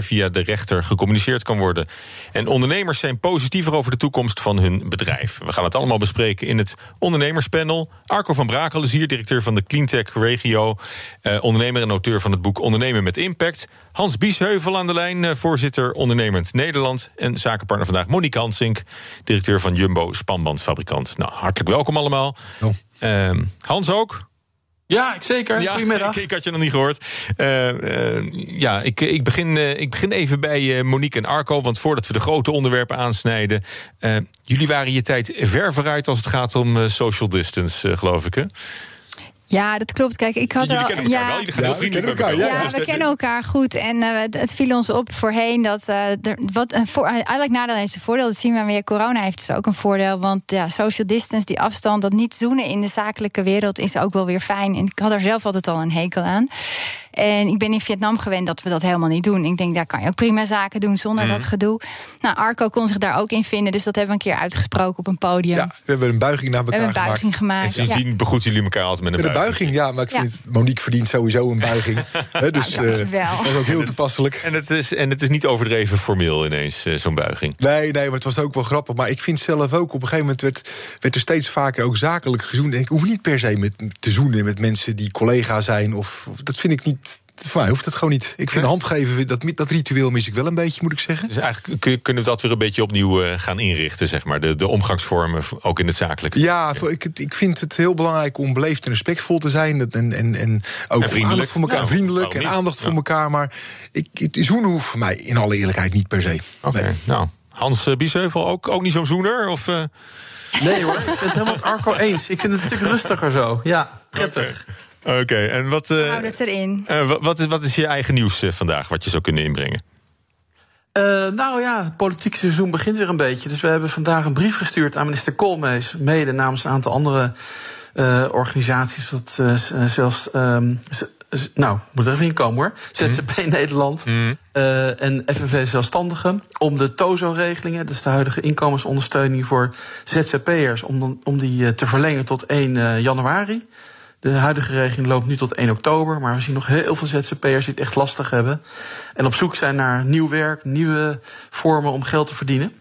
via de rechter gecommuniceerd kan worden. En ondernemers zijn positiever over de toekomst van hun bedrijf. We gaan het allemaal bespreken in het ondernemerspanel. Arco van Brakel is hier, directeur van de Cleantech Regio, eh, ondernemer en auteur van het boek Ondernemen met Impact. Hans Biesheuvel aan de lijn, eh, voorzitter Ondernemend Nederland. En zakenpartner vandaag Monique Hansink, directeur van Jumbo Spanbandfabrikant. Nou, hartelijk welkom allemaal. Oh. Hans ook. Ja, zeker. Ja, Goedemiddag. Ik, ik, had je nog niet gehoord. Uh, uh, ja, ik, ik, begin, uh, ik begin even bij Monique en Arco. Want voordat we de grote onderwerpen aansnijden. jullie waren je tijd ver vooruit als het gaat om social distance, geloof ik. Hè? Ja, dat klopt. Kijk, ik had Jullie kennen elkaar wel. Jullie gaan heel kennen elkaar. Ja, ja, we kennen elkaar goed. En uh, het, het, viel ons op voorheen dat uh, er wat een voor, eigenlijk nadeel is een voordeel. Dat zien we weer. Corona heeft dus ook een voordeel. Want ja, social distance, die afstand, dat niet zoenen in de zakelijke wereld is ook wel weer fijn. En ik had er zelf altijd al een hekel aan. En ik ben in Vietnam gewend dat we dat helemaal niet doen. Ik denk, daar kan je ook prima zaken doen zonder mhm. dat gedoe. Nou, Arco kon zich daar ook in vinden. Dus dat hebben we een keer uitgesproken op een podium. Ja, we hebben een buiging naar elkaar een buiging gemaakt. En sindsdien ja. begroeten jullie elkaar altijd met een, met een buiging. Ja, maar ik vind Monique verdient sowieso een buiging. dus nou, uh, dat is ook heel toepasselijk. En het is, en het is niet overdreven formeel ineens, uh, zo'n buiging. Nee, nee, maar het was ook wel grappig. Maar ik vind zelf ook, op een gegeven moment werd, werd er steeds vaker ook zakelijk gezoend. Ik hoef niet per se met, te zoenen met mensen die collega zijn. Of, dat vind ik niet voor mij hoeft het gewoon niet. Ik vind handgeven, dat, dat ritueel mis ik wel een beetje, moet ik zeggen. Dus eigenlijk kunnen we dat weer een beetje opnieuw uh, gaan inrichten, zeg maar. De, de omgangsvormen, ook in het zakelijke. Ja, ik, ik vind het heel belangrijk om beleefd en respectvol te zijn. En, en, en ook en aandacht voor elkaar. vriendelijk en aandacht voor elkaar. Maar ik, het zoenen hoeft voor mij in alle eerlijkheid niet per se. Oké, nou. Hans uh, Biesheuvel, ook, ook niet zo'n zoener? Of, uh... Nee hoor, ik ben het helemaal met Arco eens. Ik vind het een stuk rustiger zo. Ja, prettig. Oké, en wat. Uh, Houd het erin. Uh, wat, is, wat is je eigen nieuws uh, vandaag, wat je zou kunnen inbrengen? nou ja, het politieke seizoen begint weer een beetje. Dus we hebben vandaag een brief gestuurd aan minister Koolmees, mede namens een aantal andere organisaties, wat zelfs. Um, nou, moet er even in komen hoor. ZZP mm. Nederland mm. en FNV Zelfstandigen. Om de TOZO-regelingen, dus de huidige inkomensondersteuning voor ZZP'ers, om, om die te verlengen tot 1 januari. De huidige regeling loopt nu tot 1 oktober, maar we zien nog heel veel ZZP'ers die het echt lastig hebben. En op zoek zijn naar nieuw werk, nieuwe vormen om geld te verdienen.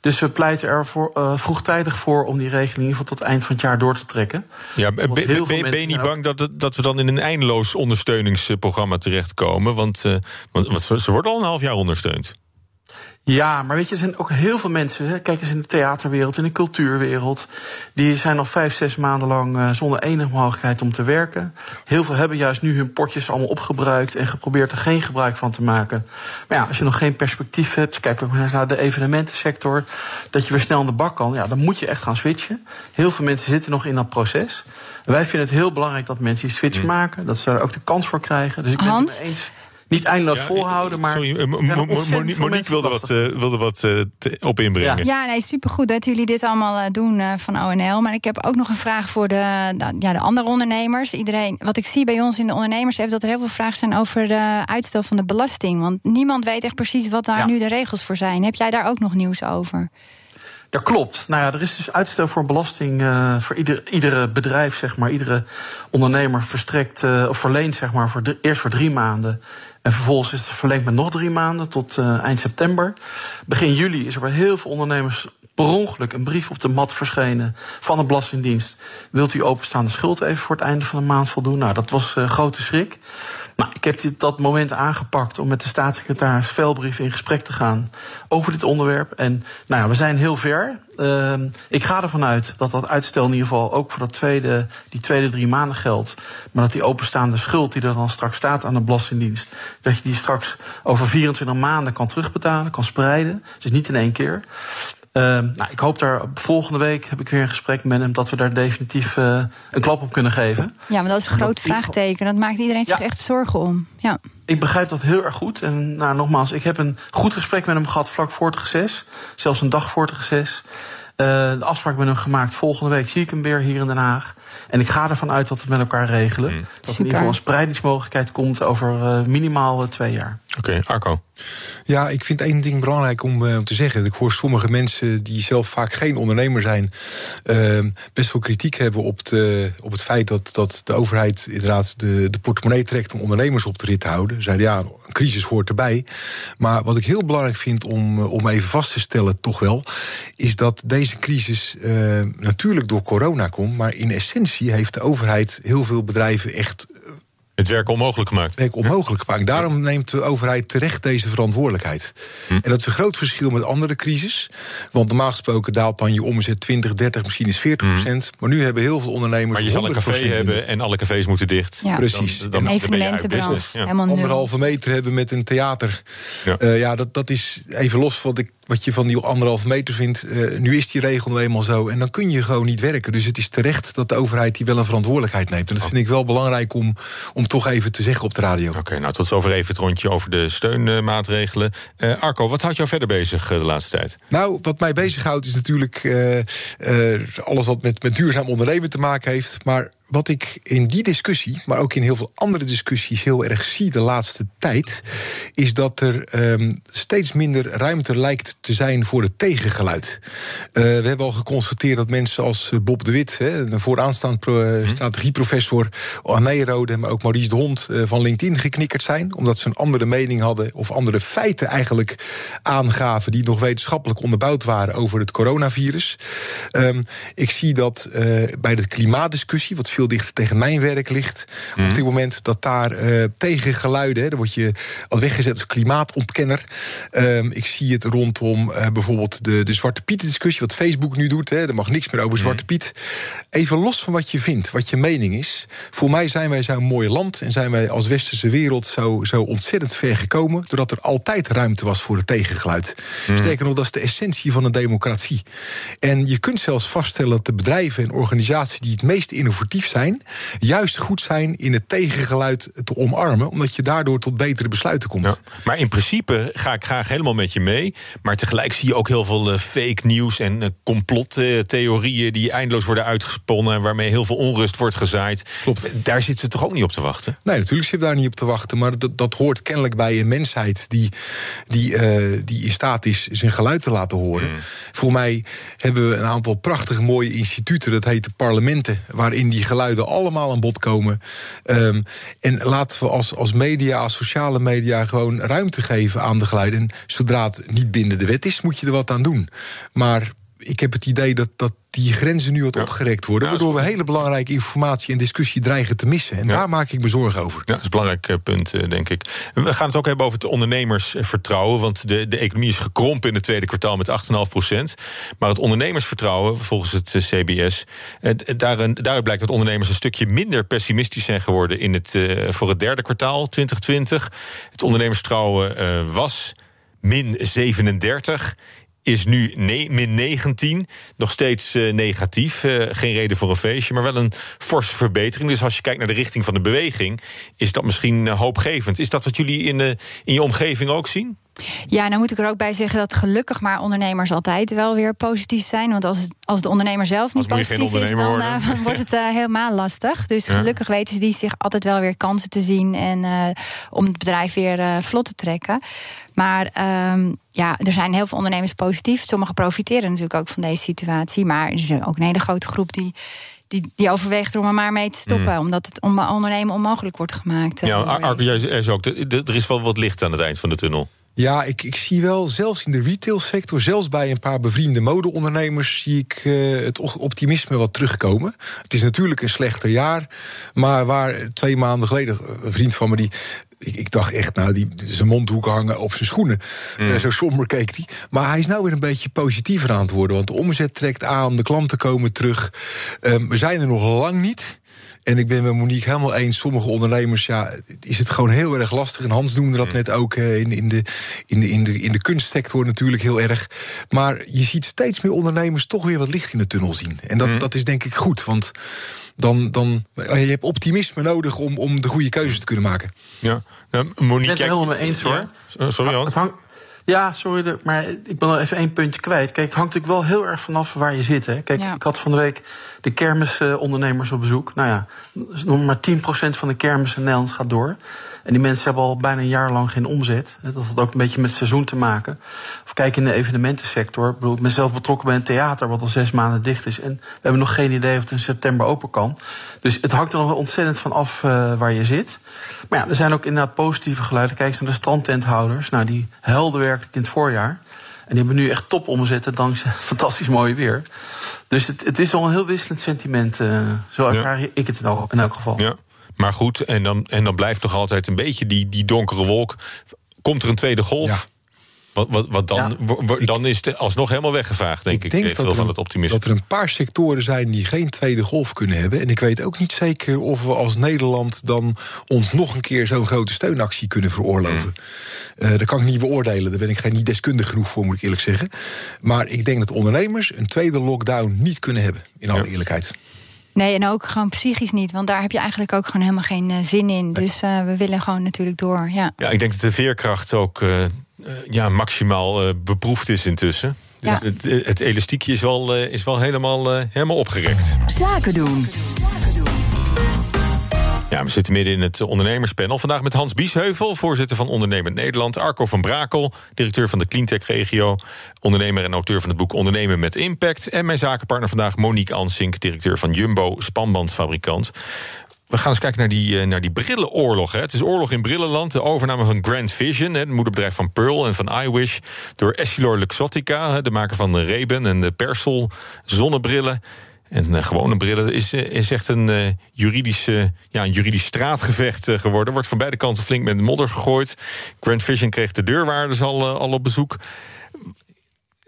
Dus we pleiten er voor, uh, vroegtijdig voor om die regeling tot het eind van het jaar door te trekken. Ja, ben, je niet bang dat, dat we dan in een eindeloos ondersteuningsprogramma terechtkomen? Want, uh, want ze worden al een half jaar ondersteund. Ja, maar weet je, er zijn ook heel veel mensen, hè, kijk eens in de theaterwereld, in de cultuurwereld, die zijn al vijf, zes maanden lang uh, zonder enige mogelijkheid om te werken. Heel veel hebben juist nu hun potjes allemaal opgebruikt en geprobeerd er geen gebruik van te maken. Maar ja, als je nog geen perspectief hebt, kijk ook naar de evenementensector, dat je weer snel aan de bak kan, ja, dan moet je echt gaan switchen. Heel veel mensen zitten nog in dat proces. wij vinden het heel belangrijk dat mensen die switch mm. maken, dat ze daar ook de kans voor krijgen. Dus ik ben het mee eens niet eindeloos volhouden. Maar sorry, uh, Monique wilde wat, uh, wilde wat uh, op inbrengen. Ja, ja nee, supergoed dat jullie dit allemaal doen van ONL. Maar ik heb ook nog een vraag voor de, ja, de andere ondernemers. Iedereen, wat ik zie bij ons in de ondernemers... is dat er heel veel vragen zijn over de uitstel van de belasting. Want niemand weet echt precies wat daar nu de regels voor zijn. Heb jij daar ook nog nieuws over? Dat klopt. Nou ja, er is dus uitstel voor belasting uh, voor ieder, iedere bedrijf, zeg maar. Iedere ondernemer verstrekt uh, of verleent, zeg maar, voor eerst voor drie maanden. En vervolgens is het verlengd met nog drie maanden tot uh, eind september. Begin juli is er bij heel veel ondernemers per ongeluk een brief op de mat verschenen van de Belastingdienst. Wilt u openstaande schuld even voor het einde van de maand voldoen? Nou, dat was grote schrik. Nou, ik heb dat moment aangepakt om met de staatssecretaris Velbrief in gesprek te gaan over dit onderwerp. En nou ja, we zijn heel ver. Uh, ik ga ervan uit dat dat uitstel in ieder geval ook voor tweede, die tweede drie maanden geldt. Maar dat die openstaande schuld die er dan straks staat aan de Belastingdienst, dat je die straks over 24 maanden kan terugbetalen, kan spreiden. Dus niet in één keer. Uh, nou, ik hoop daar volgende week heb ik weer een gesprek met hem dat we daar definitief uh, een klap op kunnen geven. Ja, maar dat is een groot vraagteken. Dat maakt iedereen zich echt zorgen om. Ja. Ik begrijp dat heel erg goed. En nou, nogmaals, ik heb een goed gesprek met hem gehad vlak voor het reces. Zelfs een dag voor het reces. Uh, de afspraak met hem gemaakt. Volgende week zie ik hem weer hier in Den Haag. En ik ga ervan uit dat we met elkaar regelen. Mm. Dat er in ieder geval een spreidingsmogelijkheid komt over uh, minimaal uh, twee jaar. Oké, Arco. Ja, ik vind één ding belangrijk om, uh, om, te zeggen. Ik hoor sommige mensen die zelf vaak geen ondernemer zijn, uh, best wel kritiek hebben op, de, op het feit dat, dat de overheid inderdaad de, de portemonnee trekt om ondernemers op de rit te houden. Zeiden ja, een crisis hoort erbij. Maar wat ik heel belangrijk vind om, eh, om even vast te stellen, toch wel, is dat deze crisis uh, natuurlijk door corona komt. Maar in essentie heeft de overheid heel veel bedrijven echt het werk onmogelijk gemaakt. Werk onmogelijk gemaakt. Daarom neemt de overheid terecht deze verantwoordelijkheid. Hm. En dat is een groot verschil met andere crisis. Want normaal gesproken daalt dan je omzet 20, 30, misschien is 40 hm. procent. Maar nu hebben heel veel ondernemers. Maar je zal een café hebben en alle cafés moeten dicht. Ja. Precies. Dan, dan, evenementenbranche. Ja. Anderhalve meter hebben met een theater. Ja, uh, ja dat, dat is even los van de wat je van die anderhalve meter vindt. Uh, nu is die regel nou eenmaal zo. En dan kun je gewoon niet werken. Dus het is terecht dat de overheid die wel een verantwoordelijkheid neemt. En dat vind ik wel belangrijk om, om toch even te zeggen op de radio. Oké, nou tot zover even het rondje over de steunmaatregelen. Uh, Arco, wat houdt jou verder bezig uh, de laatste tijd? Nou, wat mij bezighoudt is natuurlijk alles wat met, met duurzaam ondernemen te maken heeft. Maar wat ik in die discussie, maar ook in heel veel andere discussies heel erg zie de laatste tijd, is dat er um, steeds minder ruimte lijkt te zijn voor het tegengeluid. Uh, we hebben al geconstateerd dat mensen als eh, Bob de Wit, hè, een vooraanstaand pro, mm. strategieprofessor, Rode, maar ook Maurice de Hond uh, van LinkedIn geknikkerd zijn, omdat ze een andere mening hadden of andere feiten eigenlijk aangaven die nog wetenschappelijk onderbouwd waren over het coronavirus. Um, ik zie dat uh, bij de klimaatdiscussie, wat veel dichter tegen mijn werk ligt. Op mhm. dit moment dat daar uh, tegen geluiden, dan word je al weggezet als klimaatontkenner. Um, ik zie het rondom uh, bijvoorbeeld de, de Zwarte Piet discussie, wat Facebook nu doet. Hè, er mag niks meer over mhm. Zwarte Piet. Even los van wat je vindt, wat je mening is. Voor mij zijn wij zo'n mooi land en zijn wij als westerse wereld zo, zo ontzettend ver gekomen. Doordat er altijd ruimte was voor het tegengeluid. Mm. Sterker nog, dat is de essentie van een democratie. En je kunt zelfs vaststellen dat de bedrijven en organisaties die het meest innovatief zijn zijn, juist goed zijn in het tegengeluid te omarmen, omdat je daardoor tot betere besluiten komt. Ja, maar in principe ga ik graag helemaal met je mee. Maar tegelijk zie je ook heel veel uh, fake nieuws en uh, complottheorieën die eindeloos worden uitgesponnen, waarmee heel veel onrust wordt gezaaid. Klopt. Daar zitten ze toch ook niet op te wachten? Nee, natuurlijk zit daar niet op te wachten. Maar dat, dat hoort kennelijk bij een mensheid die, die, uh, die in staat is zijn geluid te laten horen. Mm. Voor mij hebben we een aantal prachtige mooie instituten, dat heet de parlementen, waarin die geluiden allemaal aan bod komen. Um, en laten we als, als media, als sociale media, gewoon ruimte geven aan de geluiden. En zodra het niet binnen de wet is, moet je er wat aan doen. Maar ik heb het idee dat, dat die grenzen nu wat opgerekt worden. waardoor we hele belangrijke informatie en discussie dreigen te missen. En daar maak ik me zorgen over. Ja, dat is een belangrijk eh, punt, eh, denk ik. We gaan het ook hebben over het ondernemersvertrouwen. Want de, de economie is gekrompen in het tweede kwartaal met 8,5 procent. Maar het ondernemersvertrouwen, volgens het eh, CBS... daaruit blijkt dat ondernemers een stukje minder pessimistisch zijn geworden... In het, voor het derde kwartaal 2020. Het ondernemersvertrouwen was min 37 is nu min 19. Nog steeds uh, negatief. Uh, geen reden voor een feestje, maar wel een forse verbetering. Dus als je kijkt naar de richting van de beweging, is dat misschien uh, hoopgevend. Is dat wat jullie in, in je omgeving ook zien? Ja, nou moet ik er ook bij zeggen dat gelukkig maar ondernemers altijd wel weer positief zijn. Want als, als de ondernemer zelf niet positief is, dan uh, wordt het uh, helemaal lastig. Dus gelukkig weten ze die zich altijd wel weer kansen te zien en uh, om het bedrijf weer vlot te trekken. Maar um, ja, er zijn heel veel ondernemers positief. Sommigen profiteren natuurlijk ook van deze situatie. Maar er is ook een hele grote groep die die, die overweegt er om er maar mee te stoppen. Mm. Omdat het ondernemen onmogelijk wordt gemaakt. Ja, Arco, jij is ook. Er is wel wat licht aan het eind van de tunnel. Ja, ik, ik zie wel, zelfs in de retailsector, zelfs bij een paar bevriende modeondernemers, zie ik uh, het optimisme wat terugkomen. Het is natuurlijk een slechter jaar, maar waar twee maanden geleden een vriend van me die. Ik, ik dacht echt, nou, die, zijn mondhoek hangen op zijn schoenen. Mm. Uh, zo somber keek hij. Maar hij is nou weer een beetje positiever aan het worden. Want de omzet trekt aan, de klanten komen terug. Um, we zijn er nog lang niet. En ik ben met Monique helemaal eens. Sommige ondernemers, ja, is het gewoon heel erg lastig. En Hans noemde dat mm. net ook uh, in, in, de, in, de, in, de, in de kunstsector natuurlijk heel erg. Maar je ziet steeds meer ondernemers toch weer wat licht in de tunnel zien. En dat, mm. dat is denk ik goed. Want dan, dan je hebt optimisme nodig om, om de goede keuzes te kunnen maken. Ja, nou, Monique. Ik ben het helemaal mee eens hoor. Sorry, Jan. Ja, sorry, maar ik ben nog even één puntje kwijt. Kijk, het hangt natuurlijk wel heel erg vanaf waar je zit. Hè. Kijk, ik had van de week de kermisondernemers op bezoek. Nou ja, nog maar 10% van de kermis in Nederland gaat door. En die mensen hebben al bijna een jaar lang geen omzet. Dat had ook een beetje met seizoen te maken. Of kijk in de evenementensector. Ik bedoel, ik ben zelf betrokken bij een theater wat al zes maanden dicht is. En we hebben nog geen idee of het in september open kan. Dus het hangt er nog ontzettend van af uh, waar je zit. Maar ja, er zijn ook inderdaad positieve geluiden. Kijk eens naar de strandtenthouders. Nou, die helden in het voorjaar. En die hebben nu echt top omzetten dankzij fantastisch mooi weer. Dus het, het is al een heel wisselend sentiment. Uh, zo ervaar ja. ik het in elk geval. Ja. Maar goed, en dan, en dan blijft toch altijd een beetje die, die donkere wolk. Komt er een tweede golf? Ja. Wat, wat, wat dan, ja, dan is het alsnog helemaal weggevaagd, denk ik. Ik denk dat, er, van het optimisme. dat er een paar sectoren zijn die geen tweede golf kunnen hebben. En ik weet ook niet zeker of we als Nederland dan ons nog een keer zo'n grote steunactie kunnen veroorloven. Mm. Uh, dat kan ik niet beoordelen. Daar ben ik geen niet deskundig genoeg voor, moet ik eerlijk zeggen. Maar ik denk dat ondernemers een tweede lockdown niet kunnen hebben, in alle ja. eerlijkheid. Nee, en ook gewoon psychisch niet. Want daar heb je eigenlijk ook gewoon helemaal geen uh, zin in. Dus uh, we willen gewoon natuurlijk door. Ja, ja ik denk dat de veerkracht ook uh, ja, maximaal beproefd is intussen. Dus het, het, elastiekje is wel, is wel helemaal, helemaal opgerekt. Zaken doen. Ja, we zitten midden in het ondernemerspanel. Vandaag met Hans Biesheuvel, voorzitter van Ondernemend Nederland. Arco van Brakel, directeur van de Cleantech-regio. Ondernemer en auteur van het boek Ondernemen met Impact. En mijn zakenpartner vandaag Monique Ansink, directeur van Jumbo, spanbandfabrikant. We gaan eens kijken naar die, naar die brillenoorlog. Hè. Het is oorlog in brillenland. De overname van Grand Vision, het moederbedrijf van Pearl en van iWish... door Essilor Luxottica, de maker van de Ray-Ban en de Persol zonnebrillen... En uh, gewone brillen is, is echt een, uh, juridische, ja, een juridisch straatgevecht geworden. Wordt van beide kanten flink met modder gegooid. Grand Vision kreeg de deurwaarders al, al op bezoek.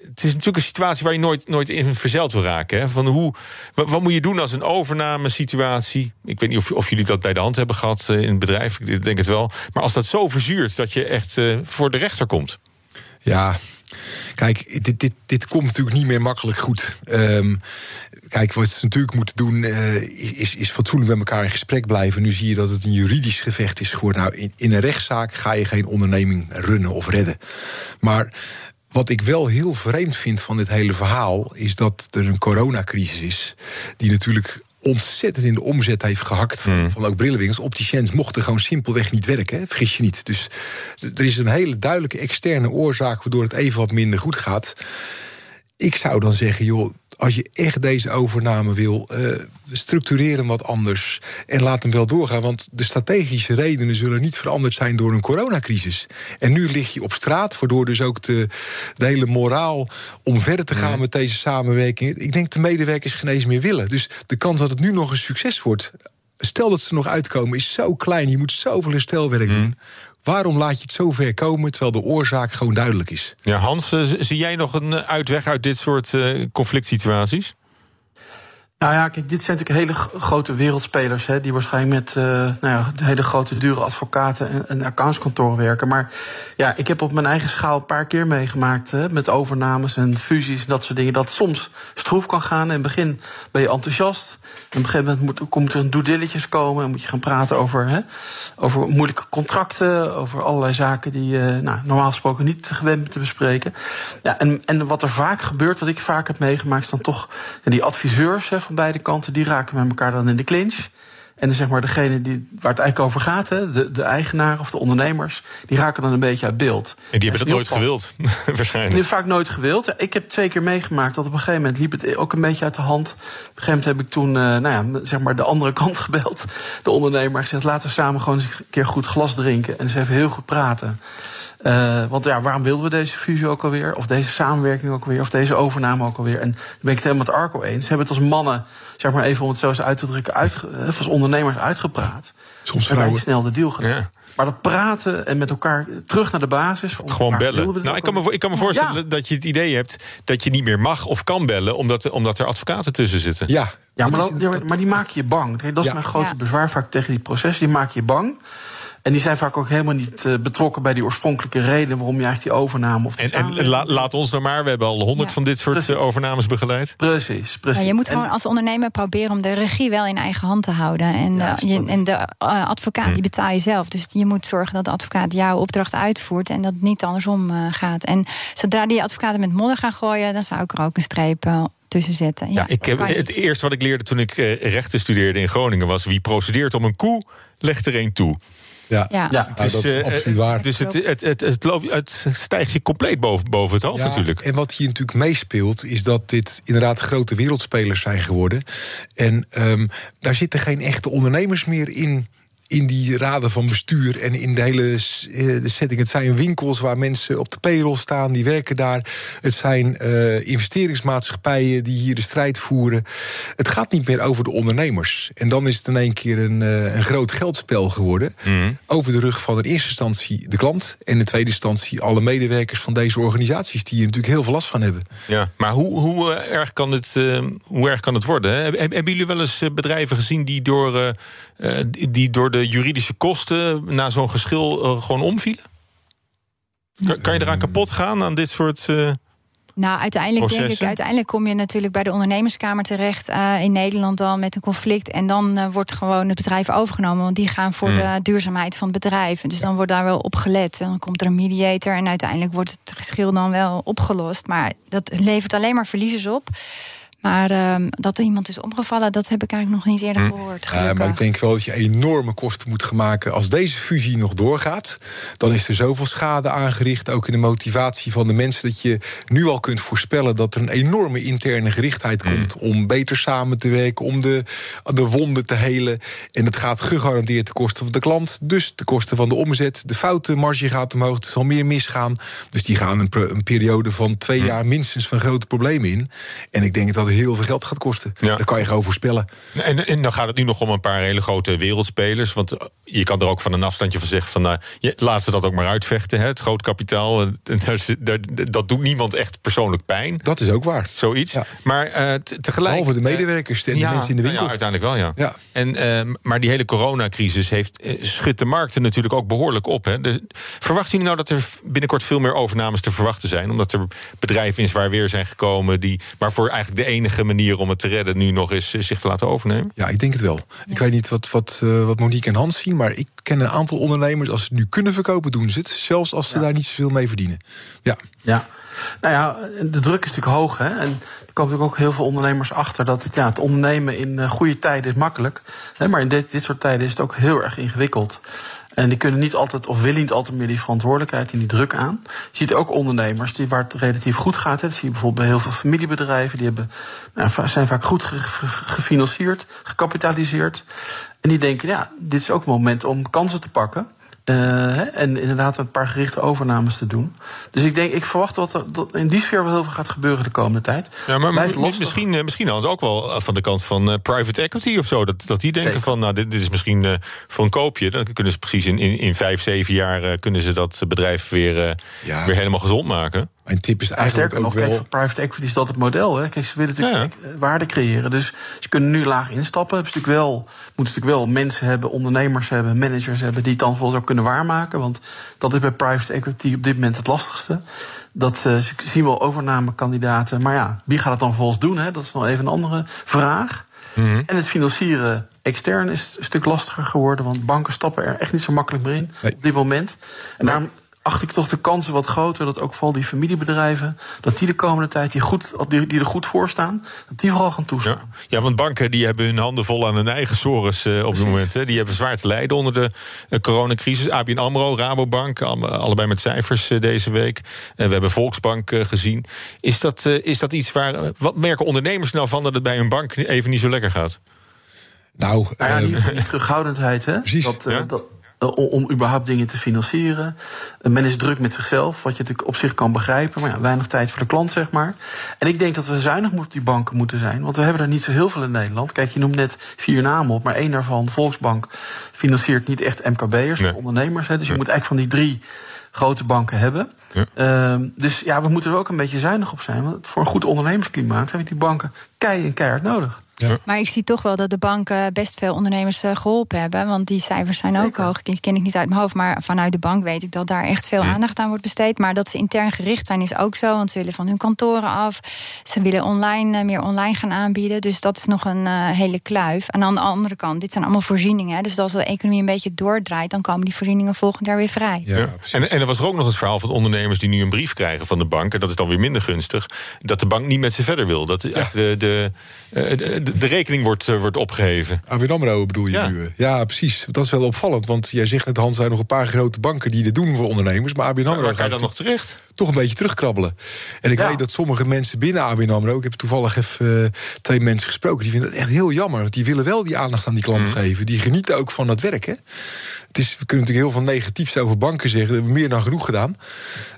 Het is natuurlijk een situatie waar je nooit, nooit in verzeild wil raken. Hè? Van hoe, wat, moet je doen als een overname-situatie? Ik weet niet of, of, jullie dat bij de hand hebben gehad in het bedrijf. Ik denk het wel. Maar als dat zo verzuurt dat je echt voor de rechter komt. Ja, Kijk, dit, dit, dit komt natuurlijk niet meer makkelijk goed. Um, kijk, wat ze natuurlijk moeten doen, uh, is, is fatsoenlijk met elkaar in gesprek blijven. Nu zie je dat het een juridisch gevecht is geworden. Nou, in, in een rechtszaak ga je geen onderneming runnen of redden. Maar wat ik wel heel vreemd vind van dit hele verhaal, is dat er een coronacrisis is. Die natuurlijk ontzettend in de omzet heeft gehakt van, mm. van ook brillenwinkels. Opticiens mochten gewoon simpelweg niet werken, hè? vergis je niet. Dus er is een hele duidelijke externe oorzaak waardoor het even wat minder goed gaat. Ik zou dan zeggen, joh, als je echt deze overname wil, uh, structureer hem wat anders en laat hem wel doorgaan. Want de strategische redenen zullen niet veranderd zijn door een coronacrisis. En nu lig je op straat, waardoor dus ook de, de hele moraal om verder te gaan met deze samenwerking. Ik denk de medewerkers geen eens meer willen. Dus de kans dat het nu nog een succes wordt. Stel dat ze nog uitkomen, is zo klein. Je moet zoveel herstelwerk doen. Waarom laat je het zo ver komen terwijl de oorzaak gewoon duidelijk is? Ja, Hans, eh, zie jij nog een uitweg uit dit soort uh, conflict situaties? Nou ja, kijk, dit zijn natuurlijk hele grote wereldspelers... Hè, die waarschijnlijk met uh, nou ja, hele grote, dure advocaten en, en accountskantoren werken. Maar ja, ik heb op mijn eigen schaal een paar keer meegemaakt... Hè, met overnames en fusies en dat soort dingen... dat soms stroef kan gaan. In het begin ben je enthousiast. En op een gegeven moment moet, komt er een due diligence komen... en moet je gaan praten over, hè, over moeilijke contracten... over allerlei zaken die je nou, normaal gesproken niet gewend te bespreken. Ja, en, en wat er vaak gebeurt, wat ik vaak heb meegemaakt... is dan toch die adviseurs... Hè, van beide kanten, die raken met elkaar dan in de clinch. En dan zeg maar degene die, waar het eigenlijk over gaat, hè, de, de eigenaar of de ondernemers, die raken dan een beetje uit beeld. En die hebben dat nooit gewild, waarschijnlijk. Die vaak nooit gewild. Ik heb twee keer meegemaakt dat op een gegeven moment liep het ook een beetje uit de hand. Op een gegeven moment heb ik toen, uh, nou ja, zeg maar de andere kant gebeld. De ondernemer gezegd, laten we samen gewoon eens een keer goed glas drinken en eens even heel goed praten. Uh, want ja, waarom wilden we deze fusie ook alweer? Of deze samenwerking ook alweer? Of deze overname ook alweer? En dan ben ik het helemaal met Arco eens. Ze hebben het als mannen, zeg maar even om het zo eens uit te drukken, uitge, eh, als ondernemers uitgepraat. Soms vrouwen. snel de deal gedaan. Ja. Maar dat praten en met elkaar terug naar de basis. Gewoon bellen. Nou, ik kan, me, ik kan me voorstellen dat je het idee hebt dat je niet meer mag of kan bellen, omdat, omdat er advocaten tussen zitten. Ja, ja maar, maar die maken je bang. Dat is mijn grote bezwaar vaak tegen die processen. Die maken je bang. En die zijn vaak ook helemaal niet uh, betrokken bij die oorspronkelijke reden waarom je eigenlijk die overname of En, en la, laat ons nou maar, we hebben al honderd Ja. van dit soort uh, overnames begeleid. Precies, precies. Ja, je moet En- gewoon als ondernemer proberen om de regie wel in eigen hand te houden. En, Ja, eh, je, en de eh, advocaat Hm. die betaal je zelf. Dus je moet zorgen dat de advocaat jouw opdracht uitvoert en dat het niet andersom eh, gaat. En zodra die advocaten met modder gaan gooien, dan zou ik er ook een streep eh, tussen zetten. Ja, ik heb, het eerste wat ik leerde toen ik uh, rechten studeerde in Groningen was: wie procedeert om een koe, legt er een toe. Ja. Ja. Ja. Nou, dat is eh, absoluut waar. Dus het, het, het, het, loopt, het stijgt je compleet boven, boven het hoofd Ja, natuurlijk. En wat hier natuurlijk meespeelt, is dat dit inderdaad grote wereldspelers zijn geworden. En ehm, daar zitten geen echte ondernemers meer in. In die raden van bestuur en in de hele eh, setting. Het zijn winkels waar mensen op de payroll staan, die werken daar. Het zijn eh, investeringsmaatschappijen die hier de strijd voeren. Het gaat niet meer over de ondernemers. En dan is het in één keer een, eh, een groot geldspel geworden. Over de rug van in eerste instantie de klant. En in tweede instantie alle medewerkers van deze organisaties. die hier natuurlijk heel veel last van hebben. Ja, maar hoe, hoe, erg kan het, hoe erg kan het worden? hè? Hebben jullie wel eens bedrijven gezien die door, die- die door de juridische kosten na zo'n geschil eh, gewoon omvielen? Kan, kan je eraan kapot gaan aan dit soort. eh, Nou, uiteindelijk denk ik, uiteindelijk kom je natuurlijk bij de ondernemerskamer terecht eh, in Nederland dan met een conflict. En dan wordt gewoon het bedrijf overgenomen. Want die gaan voor Hmm. de duurzaamheid van het bedrijf. Dus dan wordt daar wel op gelet. Dan komt er een mediator en uiteindelijk wordt het geschil dan wel opgelost. Maar dat levert alleen maar verliezers op. Maar ehm, dat er iemand is omgevallen, dat heb ik eigenlijk nog niet eerder gehoord. Ja, maar ik denk wel dat je enorme kosten moet gaan maken. Als deze fusie nog doorgaat, dan is er zoveel schade aangericht. Ook in de motivatie van de mensen. Dat je nu al kunt voorspellen dat er een enorme interne gerichtheid komt. om beter samen te werken, om de, de wonden te helen. En het gaat gegarandeerd ten koste van de klant. Dus ten koste van de omzet. De foutenmarge gaat omhoog. Er zal meer misgaan. Dus die gaan een, per- een periode van twee jaar minstens van grote problemen in. En ik denk dat heel veel geld gaat kosten. Ja. Dat kan je gewoon voorspellen. En, en dan gaat het nu nog om een paar hele grote wereldspelers. Want je kan er ook van een afstandje van zeggen: van, nou, laat ze dat ook maar uitvechten. Hè, het groot kapitaal. eh, Dat doet niemand echt persoonlijk pijn. Dat is ook waar. Zoiets. Ja. Maar te- tegelijk. Behalve de eh, medewerkers en de mensen in de nou winkel. Ja, uiteindelijk wel, ja. Ja. En, maar die hele coronacrisis heeft, schudt de markten natuurlijk ook behoorlijk op. Hè. De, verwachten jullie nou dat er binnenkort veel meer overnames te verwachten zijn? Omdat er bedrijven in zwaar weer zijn gekomen... Die, waarvoor eigenlijk de enige manier om het te redden nu nog is zich te laten overnemen? Ja, ik denk het wel. Ik weet niet wat, wat, eh, wat Monique en Hans zien, maar ik ken een aantal ondernemers. Als ze het nu kunnen verkopen, doen ze het. Zelfs als ze daar niet zoveel mee verdienen. Ja, Ja, nou ja, de druk is natuurlijk hoog. Hè? En er komen natuurlijk ook heel veel ondernemers achter dat het, ja, het ondernemen in eh, goede tijden is makkelijk. Hè? Maar in dit, dit soort tijden is het ook heel erg ingewikkeld. En die kunnen niet altijd of willen niet altijd meer die verantwoordelijkheid en die druk aan. Je ziet ook ondernemers die waar het relatief goed gaat. Hè. Zie je bijvoorbeeld bij heel veel familiebedrijven. Die hebben, nou, zijn vaak goed ge- ge- gefinancierd, gecapitaliseerd. En die denken, ja, dit is ook een moment om kansen te pakken. Eh, hè, en inderdaad een paar gerichte overnames te doen. Dus ik denk, ik verwacht dat er dat in die sfeer wel heel veel gaat gebeuren de komende tijd. Ja, maar misschien, eh, misschien ze ook wel eh, van de kant van private equity of zo. Dat, dat die denken Zeker. van, nou, dit, dit is misschien eh, voor een koopje. Dan kunnen ze precies in, in, in vijf, zeven jaar eh, kunnen ze dat bedrijf weer, eh, Ja. weer helemaal gezond maken. Mijn tip is eigenlijk sterker ook nog, kijk, wel... voor private equity is dat het model. Hè. Kijk, ze willen natuurlijk Ja. eh, waarde creëren. Dus ze kunnen nu laag instappen. Hebben ze natuurlijk wel, moeten ze natuurlijk wel mensen hebben, ondernemers hebben, managers hebben... die het dan volgens ook kunnen waarmaken. Want dat is bij private equity op dit moment het lastigste. Dat eh, ze zien wel overnamekandidaten. Maar ja, wie gaat het dan volgens doen? Hè? Dat is nog even een andere vraag. Mhm. En het financieren extern is een stuk lastiger geworden. Want banken stappen er echt niet zo makkelijk meer in Nee. op dit moment. En daarom acht ik toch de kansen wat groter dat ook vooral die familiebedrijven, dat die de komende tijd die, goed, die, die er goed voor staan, dat die vooral gaan toeslaan. Ja. ja, want banken die hebben hun handen vol aan hun eigen sores eh, op het moment. Hè. Die hebben zwaar te lijden onder de eh, coronacrisis. ABN AMRO, Rabobank, alle- allebei met cijfers eh, deze week. En we hebben Volksbank gezien. Is dat, is dat iets waar... wat merken ondernemers nou van dat het bij hun bank even niet zo lekker gaat? Nou, Nou ja, eh, die, die terughoudendheid, hè? Precies, Dat, ja. dat, om, om überhaupt dingen te financieren. Eh, men is druk met zichzelf, wat je natuurlijk op zich kan begrijpen. Maar ja, weinig tijd voor de klant, zeg maar. En ik denk dat we zuinig op die banken moeten zijn. Want we hebben er niet zo heel veel in Nederland. Kijk, je noemt net vier namen op. Maar één daarvan, Volksbank, financiert niet echt MKB'ers, Nee. maar ondernemers. Hè. Dus je Nee. moet eigenlijk van die drie grote banken hebben. Ja. Ehm, dus ja, we moeten er ook een beetje zuinig op zijn. Want voor een goed ondernemersklimaat hebben die banken kei en keihard nodig. Ja. Maar ik zie toch wel dat de banken best veel ondernemers eh, geholpen hebben. Want die cijfers zijn ook hoog. Die ken ik niet uit mijn hoofd. Maar vanuit de bank weet ik dat daar echt veel aandacht aan wordt besteed. Maar dat ze intern gericht zijn is ook zo. Want ze willen van hun kantoren af. Ze willen online, meer online gaan aanbieden. Dus dat is nog een hele kluif. En aan de andere kant, dit zijn allemaal voorzieningen. Hè. Dus als de economie een beetje doordraait, dan komen die voorzieningen volgend jaar weer vrij. Ja, en, en er was er ook nog het verhaal van ondernemers die nu een brief krijgen van de bank. En dat is dan weer minder gunstig. Dat de bank niet met ze verder wil. Dat de, de, de, de, rekening wordt, uh, wordt opgeheven. ABN AMRO bedoel je ja. nu? Ja, precies. Dat is wel opvallend. Want jij zegt net, Hans, zijn nog een paar grote banken die dit doen voor ondernemers. Maar ABN AMRO... Waar ga je dan nog terecht? Toch een beetje terugkrabbelen. En ik weet dat sommige mensen binnen ABN AMRO... Ik heb toevallig even uh, twee mensen gesproken. Die vinden het echt heel jammer. Want die willen wel die aandacht aan die klant mm. geven. Die genieten ook van het werk. Hè? Het is, we kunnen natuurlijk heel veel negatiefs over banken zeggen. Dat hebben we meer dan genoeg gedaan.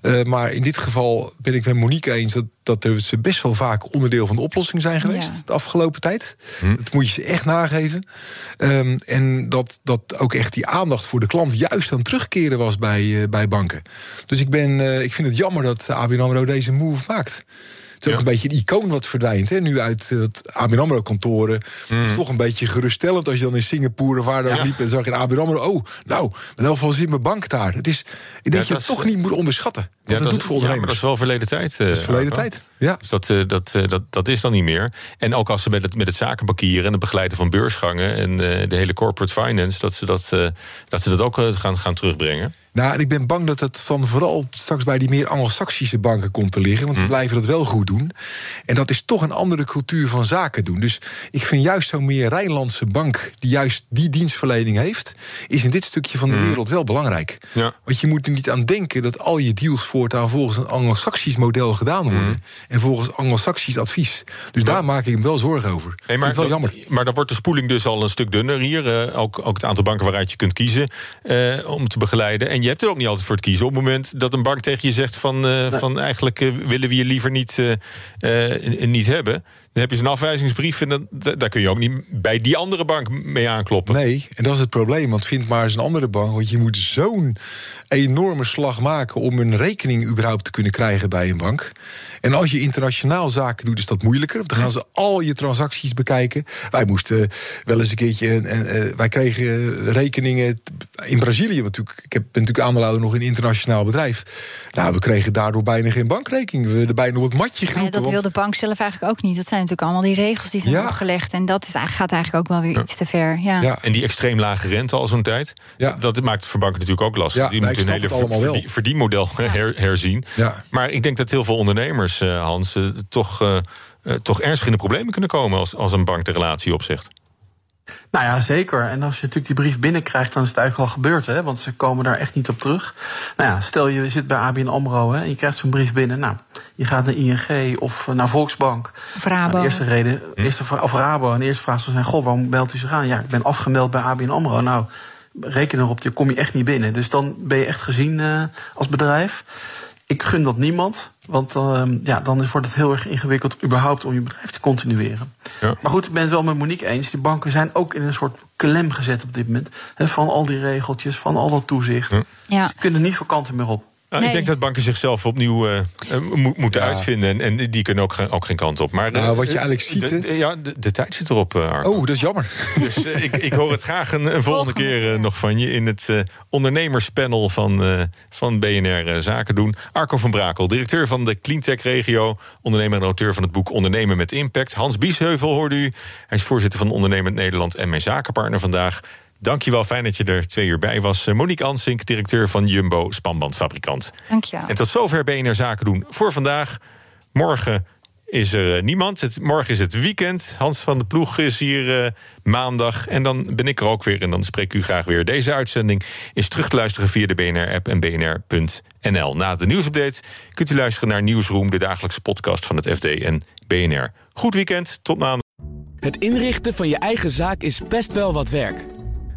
Uh, maar in dit geval ben ik met Monique eens... dat, dat er ze best wel vaak onderdeel van de oplossing zijn geweest... Ja. de afgelopen tijd. Hm. Dat moet je ze echt nageven. Um, en dat, dat ook echt die aandacht voor de klant... juist aan terugkeren was bij, uh, bij banken. Dus ik, ben, uh, ik vind het jammer dat ABN AMRO deze move maakt. Het is ook een beetje een icoon wat verdwijnt. Hè? Nu uit het ABN AMRO-kantoren. Mm. Het is toch een beetje geruststellend als je dan in Singapore of waar dan ja. liep... en zag je ABN AMRO. Oh, nou, met heel veel zin mijn bank daar. Het is, ik denk ja, dat je het toch niet moet onderschatten. Wat ja, het doet voor ondernemers. Maar dat is wel verleden tijd. Uh, dat is verleden tijd, ja. Dus dat, uh, dat, uh, dat, dat is dan niet meer. En ook als ze met het, met het zakenbankieren en het begeleiden van beursgangen... en de hele corporate finance, dat ze dat, dat, ze dat ook gaan, gaan terugbrengen. Nou, ik ben bang dat het van vooral straks bij die meer Anglo-Saxische banken komt te liggen. Want die hm. blijven dat wel goed doen. En dat is toch een andere cultuur van zaken doen. Dus ik vind juist zo'n meer Rijnlandse bank, die juist die dienstverlening heeft, is in dit stukje van de hm. wereld wel belangrijk. Ja. Want je moet er niet aan denken dat al je deals voortaan volgens een Anglo-Saxisch model gedaan worden. Mm. En volgens Anglo-Saxisch advies. Dus daar maak ik hem wel zorgen over. Nee, maar, wel jammer. maar dan wordt de spoeling dus al een stuk dunner hier. Uh, ook, ook het aantal banken waaruit je kunt kiezen uh, om te begeleiden. En je hebt er ook niet altijd voor te kiezen. Op het moment dat een bank tegen je zegt van, uh, nee. van eigenlijk willen we je liever niet, niet hebben dan heb je zo'n afwijzingsbrief en dan, daar kun je ook niet bij die andere bank mee aankloppen. Nee, en dat is het probleem. Want vind maar eens een andere bank. Want je moet zo'n enorme slag maken om een rekening überhaupt te kunnen krijgen bij een bank. En als je internationaal zaken doet, is dat moeilijker. Dan gaan ze al je transacties bekijken. Wij moesten wel eens een keertje. En, uh, wij kregen rekeningen in Brazilië. Natuurlijk, ik heb, ben natuurlijk aandeelhouder nog in een internationaal bedrijf. Nou, we kregen daardoor bijna geen bankrekening. We werden bijna op het matje geroepen. Dat wil de bank zelf eigenlijk ook niet. Dat zijn natuurlijk allemaal die regels die zijn ja. opgelegd. En dat is, gaat eigenlijk ook wel weer ja. iets te ver. Ja. ja. En die extreem lage rente al zo'n tijd. Ja. Dat maakt het voor banken natuurlijk ook lastig. Ja, die moeten een hele verdien, verdienmodel her, herzien. Ja. Maar ik denk dat heel veel ondernemers, uh, Hans, uh, toch, uh, toch ernstig in de problemen kunnen komen als, als een bank de relatie opzegt. Nou ja, zeker. En als je natuurlijk die brief binnenkrijgt, dan is het eigenlijk al gebeurd. Hè? Want ze komen daar echt niet op terug. Nou ja, stel je zit bij ABN AMRO hè, en je krijgt zo'n brief binnen. Nou, je gaat naar ING of naar Volksbank. Of Rabo. Nou, de eerste reden, hm? eerste, of Rabo. En de eerste vraag zal zijn, goh, waarom belt u zich aan? Ja, ik ben afgemeld bij ABN AMRO. Nou, reken erop, je kom je echt niet binnen. Dus dan ben je echt gezien uh, als bedrijf. Ik gun dat niemand. Want uh, ja, dan wordt het heel erg ingewikkeld überhaupt om je bedrijf te continueren. Ja. Maar goed, ik ben het wel met Monique eens. Die banken zijn ook in een soort klem gezet op dit moment. Hè, van al die regeltjes, van al dat toezicht. Ja. Ze kunnen niet voor kanten meer op. Nou, nee. Ik denk dat banken zichzelf opnieuw uh, moeten ja. uitvinden. En, en, die kunnen ook, ook geen kant op. Maar nou, wat je eigenlijk ziet. De, de, ja, de, de, tijd zit erop, uh, Arco. Oh, dat is jammer. Dus uh, ik, ik, hoor het graag een, een volgende keer nog van je in het ondernemerspanel van, van BNR Zaken doen. Arco van Brakel, directeur van de Cleantech Regio, ondernemer en auteur van het boek Ondernemen met Impact. Hans Biesheuvel hoorde u. Hij is voorzitter van Ondernemend Nederland en mijn zakenpartner vandaag. Dankjewel, fijn dat je er twee uur bij was. Monique Ansink, directeur van Jumbo, spanbandfabrikant. Dankjewel. En tot zover BNR Zaken doen voor vandaag. Morgen is er niemand. Het, morgen is het weekend. Hans van de Ploeg is hier uh, maandag. En dan ben ik er ook weer en dan spreek ik u graag weer. Deze uitzending is terug te luisteren via de BNR-app en bnr.nl. Na de nieuwsupdate kunt u luisteren naar Nieuwsroom... de dagelijkse podcast van het FD en BNR. Goed weekend, tot maandag. Het inrichten van je eigen zaak is best wel wat werk.